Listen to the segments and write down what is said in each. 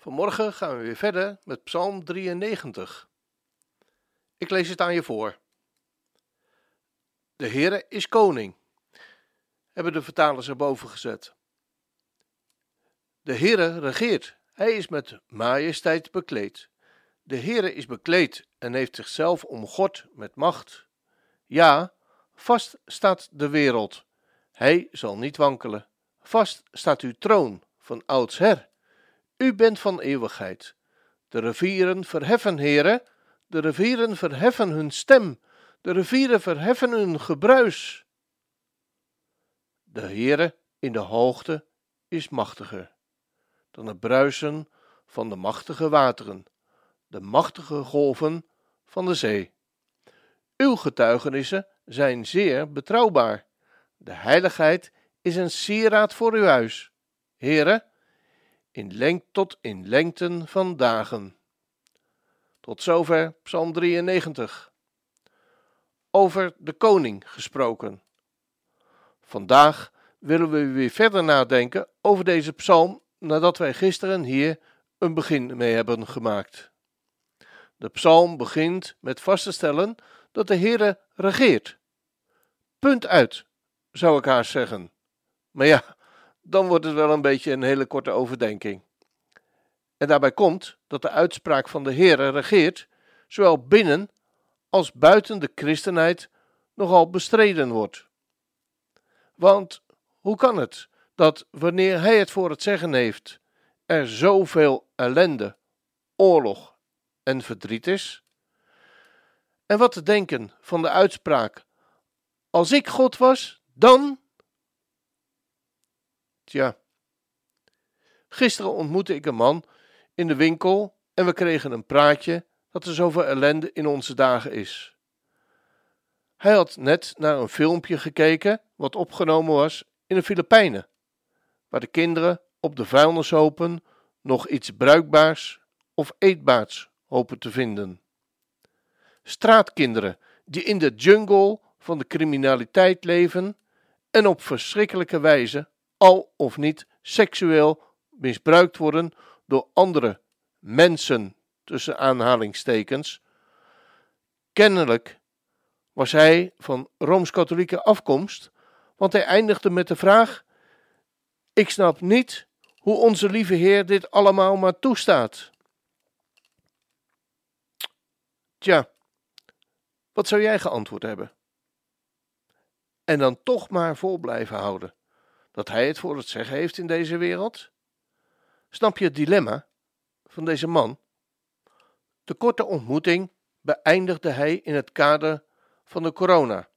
Vanmorgen gaan we weer verder met Psalm 93. Ik lees het aan je voor. De Heere is koning, hebben de vertalers erboven gezet. De Heere regeert, hij is met majesteit bekleed. De Heere is bekleed en heeft zichzelf omgord met macht. Ja, vast staat de wereld, hij zal niet wankelen. Vast staat uw troon van oudsher. U bent van eeuwigheid. De rivieren verheffen, heren, de rivieren verheffen hun stem, de rivieren verheffen hun gebruis. De Heere in de hoogte is machtiger dan het bruisen van de machtige wateren, de machtige golven van de zee. Uw getuigenissen zijn zeer betrouwbaar. De heiligheid is een sieraad voor uw huis. Heren, in lengte tot in lengten van dagen. Tot zover Psalm 93. Over de koning gesproken. Vandaag willen we weer verder nadenken over deze psalm nadat wij gisteren hier een begin mee hebben gemaakt. De psalm begint met vast te stellen dat de Heere regeert. Punt uit, zou ik haast zeggen. Maar ja, dan wordt het wel een beetje een hele korte overdenking. En daarbij komt dat de uitspraak van de Heere regeert, zowel binnen als buiten de christenheid, nogal bestreden wordt. Want hoe kan het dat wanneer hij het voor het zeggen heeft, er zoveel ellende, oorlog en verdriet is? En wat te denken van de uitspraak: Als ik God was, dan Tja. Gisteren ontmoette ik een man in de winkel en we kregen een praatje dat er zoveel ellende in onze dagen is. Hij had net naar een filmpje gekeken wat opgenomen was in de Filipijnen, waar de kinderen op de vuilnishopen nog iets bruikbaars of eetbaars hopen te vinden. Straatkinderen die in de jungle van de criminaliteit leven en op verschrikkelijke wijze al of niet seksueel misbruikt worden door andere mensen, tussen aanhalingstekens. Kennelijk was hij van rooms-katholieke afkomst, want hij eindigde met de vraag: Ik snap niet hoe onze lieve Heer dit allemaal maar toestaat. Tja, wat zou jij geantwoord hebben? En dan toch maar vol blijven houden dat hij het voor het zeggen heeft in deze wereld? Snap je het dilemma van deze man? De korte ontmoeting beëindigde hij in het kader van de corona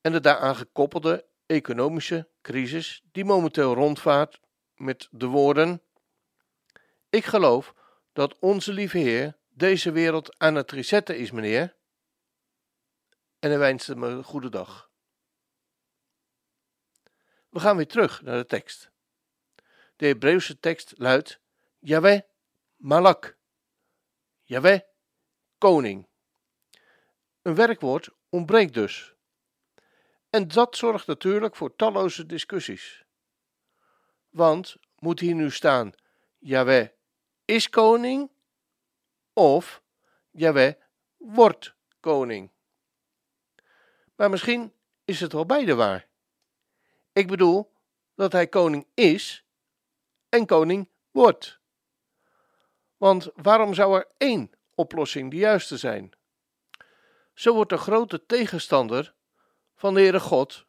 en de daaraan gekoppelde economische crisis die momenteel rondvaart met de woorden: Ik geloof dat onze lieve Heer deze wereld aan het resetten is, meneer. En hij wenste me een goede dag. We gaan weer terug naar de tekst. De Hebreeuwse tekst luidt: Yahweh Malak. Yahweh koning. Een werkwoord ontbreekt dus. En dat zorgt natuurlijk voor talloze discussies. Want moet hier nu staan: Yahweh is koning of Yahweh wordt koning? Maar misschien is het wel beide waar. Ik bedoel dat hij koning is en koning wordt. Want waarom zou er één oplossing de juiste zijn? Zo wordt de grote tegenstander van de Heere God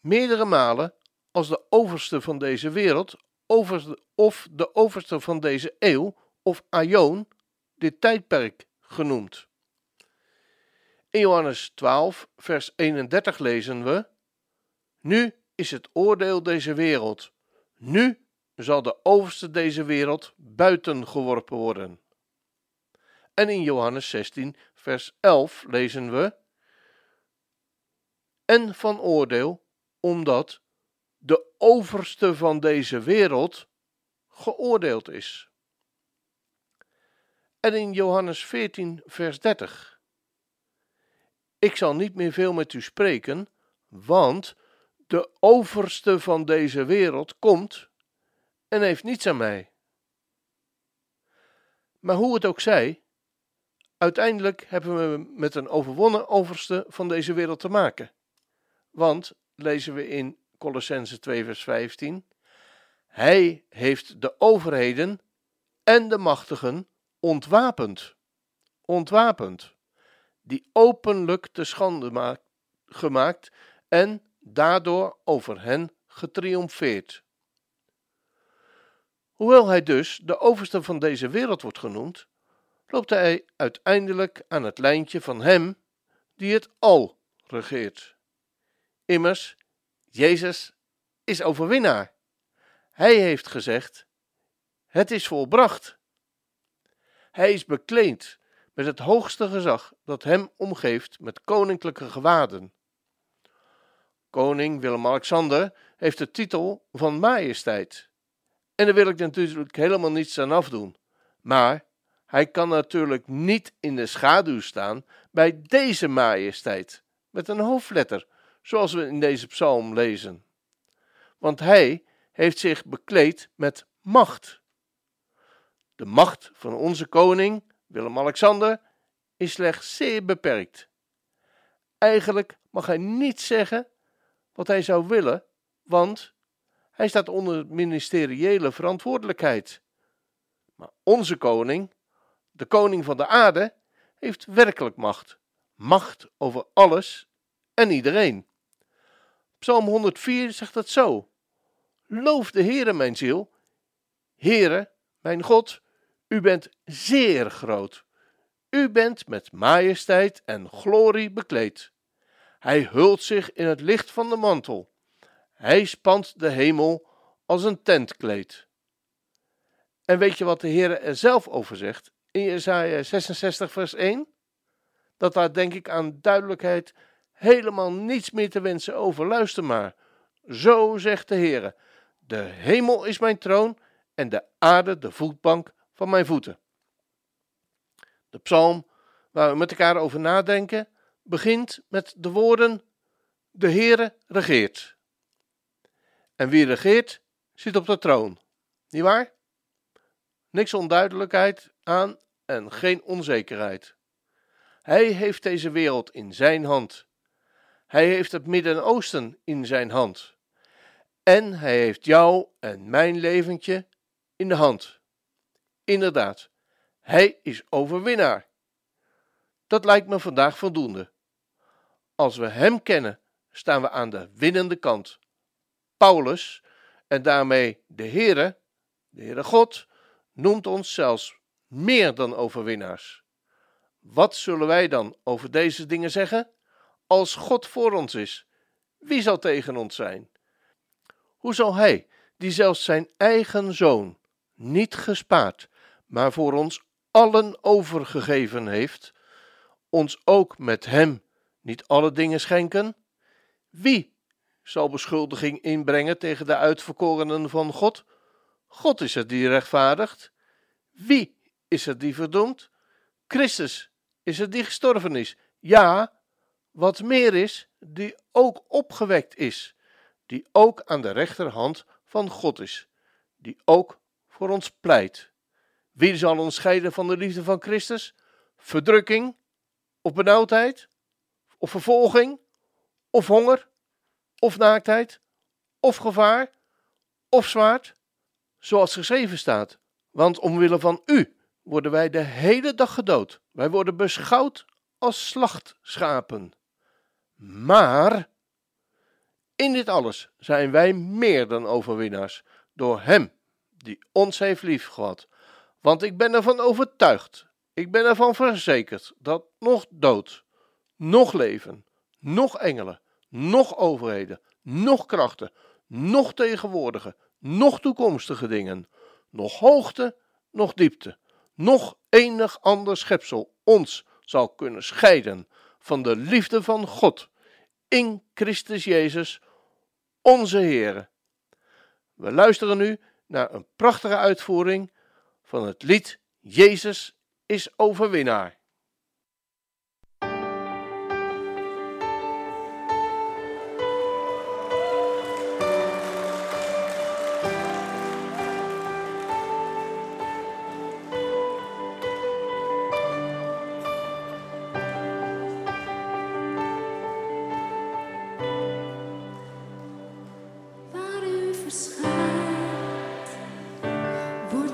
meerdere malen als de overste van deze wereld of de overste van deze eeuw of Aion dit tijdperk genoemd. In Johannes 12, vers 31 lezen we: nu is het oordeel deze wereld. Nu zal de overste deze wereld buiten geworpen worden. En in Johannes 16, vers 11 lezen we: En van oordeel, omdat de overste van deze wereld geoordeeld is. En in Johannes 14, vers 30. Ik zal niet meer veel met u spreken, want de overste van deze wereld komt en heeft niets aan mij. Maar hoe het ook zij, uiteindelijk hebben we met een overwonnen overste van deze wereld te maken. Want, lezen we in Colossense 2 vers 15, hij heeft de overheden en de machtigen ontwapend. Ontwapend. Die openlijk te schande gemaakt en daardoor over hen getriomfeerd. Hoewel hij dus de overste van deze wereld wordt genoemd, loopt hij uiteindelijk aan het lijntje van hem die het al regeert. Immers, Jezus is overwinnaar. Hij heeft gezegd: Het is volbracht. Hij is bekleed met het hoogste gezag dat hem omgeeft met koninklijke gewaden. Koning Willem-Alexander heeft de titel van majesteit. En daar wil ik natuurlijk helemaal niets aan afdoen. Maar hij kan natuurlijk niet in de schaduw staan bij deze majesteit, met een hoofdletter, zoals we in deze psalm lezen. Want hij heeft zich bekleed met macht. De macht van onze koning, Willem-Alexander, is slechts zeer beperkt. Eigenlijk mag hij niet zeggen wat hij zou willen, want hij staat onder ministeriële verantwoordelijkheid. Maar onze koning, de koning van de aarde, heeft werkelijk macht. Macht over alles en iedereen. Psalm 104 zegt het zo. Loof de Heere, mijn ziel. Heere, mijn God, u bent zeer groot. U bent met majesteit en glorie bekleed. Hij hult zich in het licht van de mantel. Hij spant de hemel als een tentkleed. En weet je wat de Heer er zelf over zegt in Jesaja 66 vers 1? Dat daar denk ik aan duidelijkheid helemaal niets meer te wensen over. Luister maar. Zo zegt de Heer: De hemel is mijn troon en de aarde de voetbank van mijn voeten. De psalm waar we met elkaar over nadenken begint met de woorden: De Heere regeert. En wie regeert, zit op de troon. Niet waar? Niks onduidelijkheid aan en geen onzekerheid. Hij heeft deze wereld in zijn hand. Hij heeft het Midden-Oosten in zijn hand. En hij heeft jou en mijn leventje in de hand. Inderdaad, hij is overwinnaar. Dat lijkt me vandaag voldoende. Als we Hem kennen, staan we aan de winnende kant. Paulus, en daarmee de Heere, de Heere God, noemt ons zelfs meer dan overwinnaars. Wat zullen wij dan over deze dingen zeggen? Als God voor ons is, wie zal tegen ons zijn? Hoe zal Hij, die zelfs zijn eigen zoon niet gespaard, maar voor ons allen overgegeven heeft, ons ook met Hem niet alle dingen schenken? Wie zal beschuldiging inbrengen tegen de uitverkorenen van God? God is het die rechtvaardigt. Wie is het die verdoemt? Christus is het die gestorven is. Ja, wat meer is, die ook opgewekt is, die ook aan de rechterhand van God is, die ook voor ons pleit. Wie zal ons scheiden van de liefde van Christus? Verdrukking of benauwdheid? Of vervolging, of honger, of naaktheid, of gevaar, of zwaard, zoals geschreven staat. Want omwille van u worden wij de hele dag gedood. Wij worden beschouwd als slachtschapen. Maar in dit alles zijn wij meer dan overwinnaars door Hem die ons heeft liefgehad. Want ik ben ervan overtuigd, ik ben ervan verzekerd dat nog dood, nog leven, nog engelen, nog overheden, nog krachten, nog tegenwoordige, nog toekomstige dingen, nog hoogte, nog diepte, nog enig ander schepsel ons zal kunnen scheiden van de liefde van God in Christus Jezus, onze Heer. We luisteren nu naar een prachtige uitvoering van het lied Jezus is overwinnaar.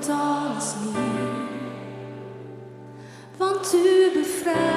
het alles neer, want u bevrijdt.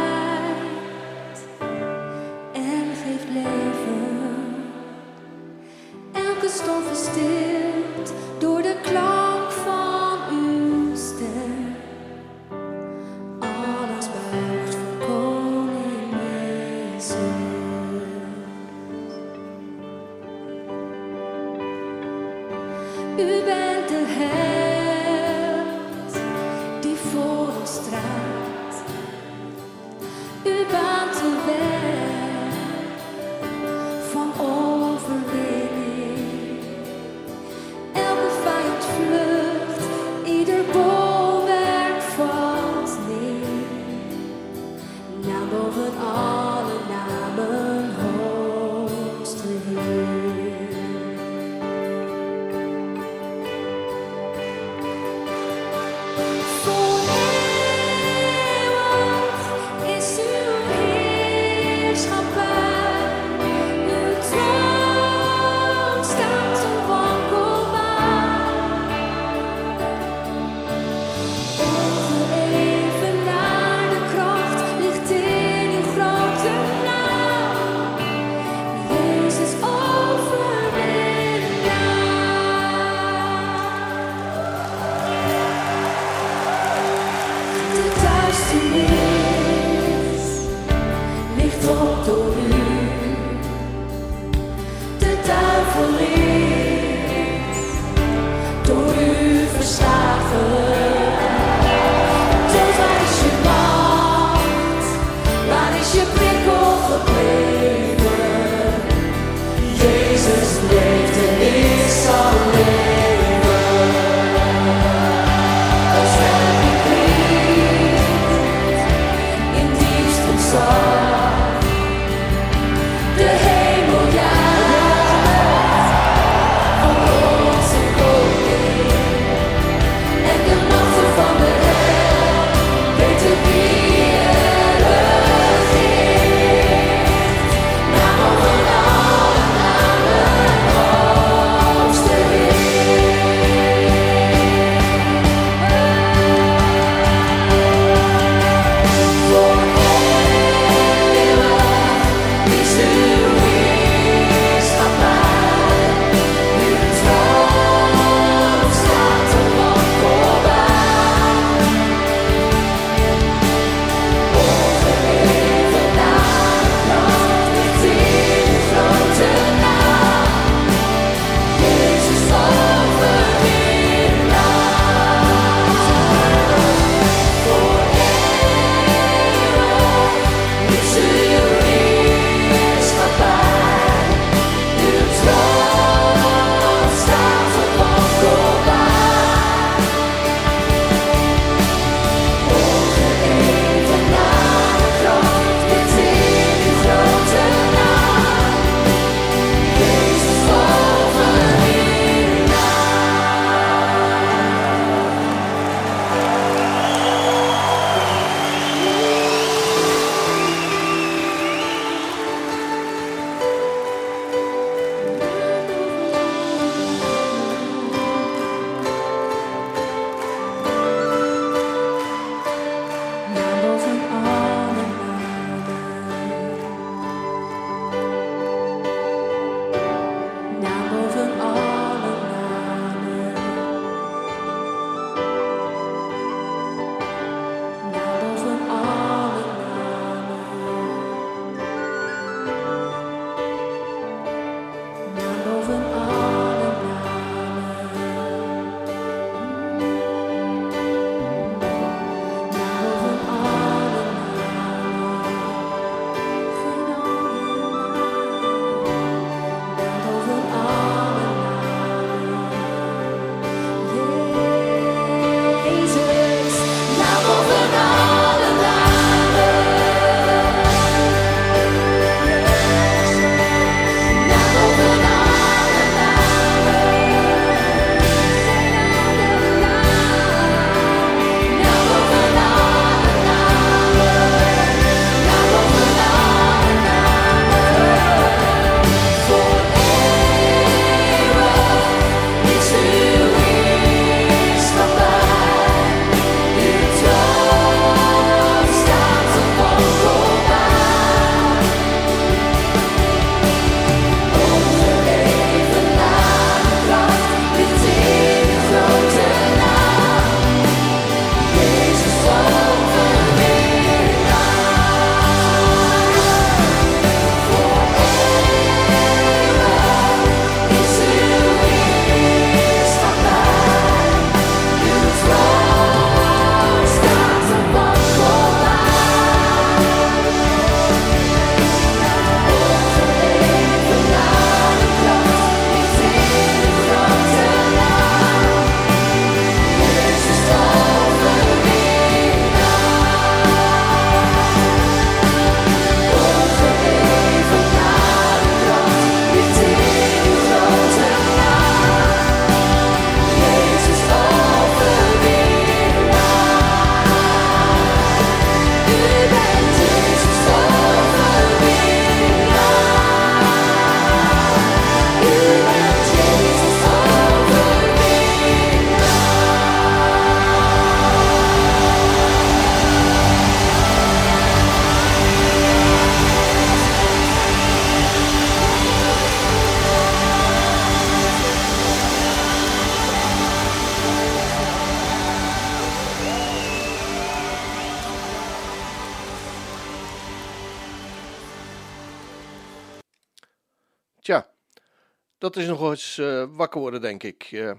Dat is nog eens uh, wakker worden, denk ik. Uh,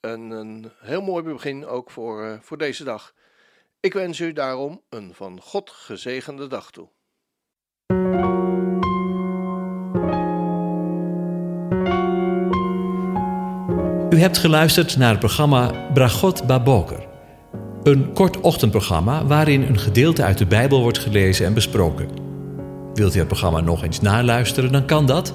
een, een, heel mooi begin ook voor, uh, voor deze dag. Ik wens u daarom een van God gezegende dag toe. U hebt geluisterd naar het programma Bragot Baboker. Een kort ochtendprogramma waarin een gedeelte uit de Bijbel wordt gelezen en besproken. Wilt u het programma nog eens naluisteren, dan kan dat.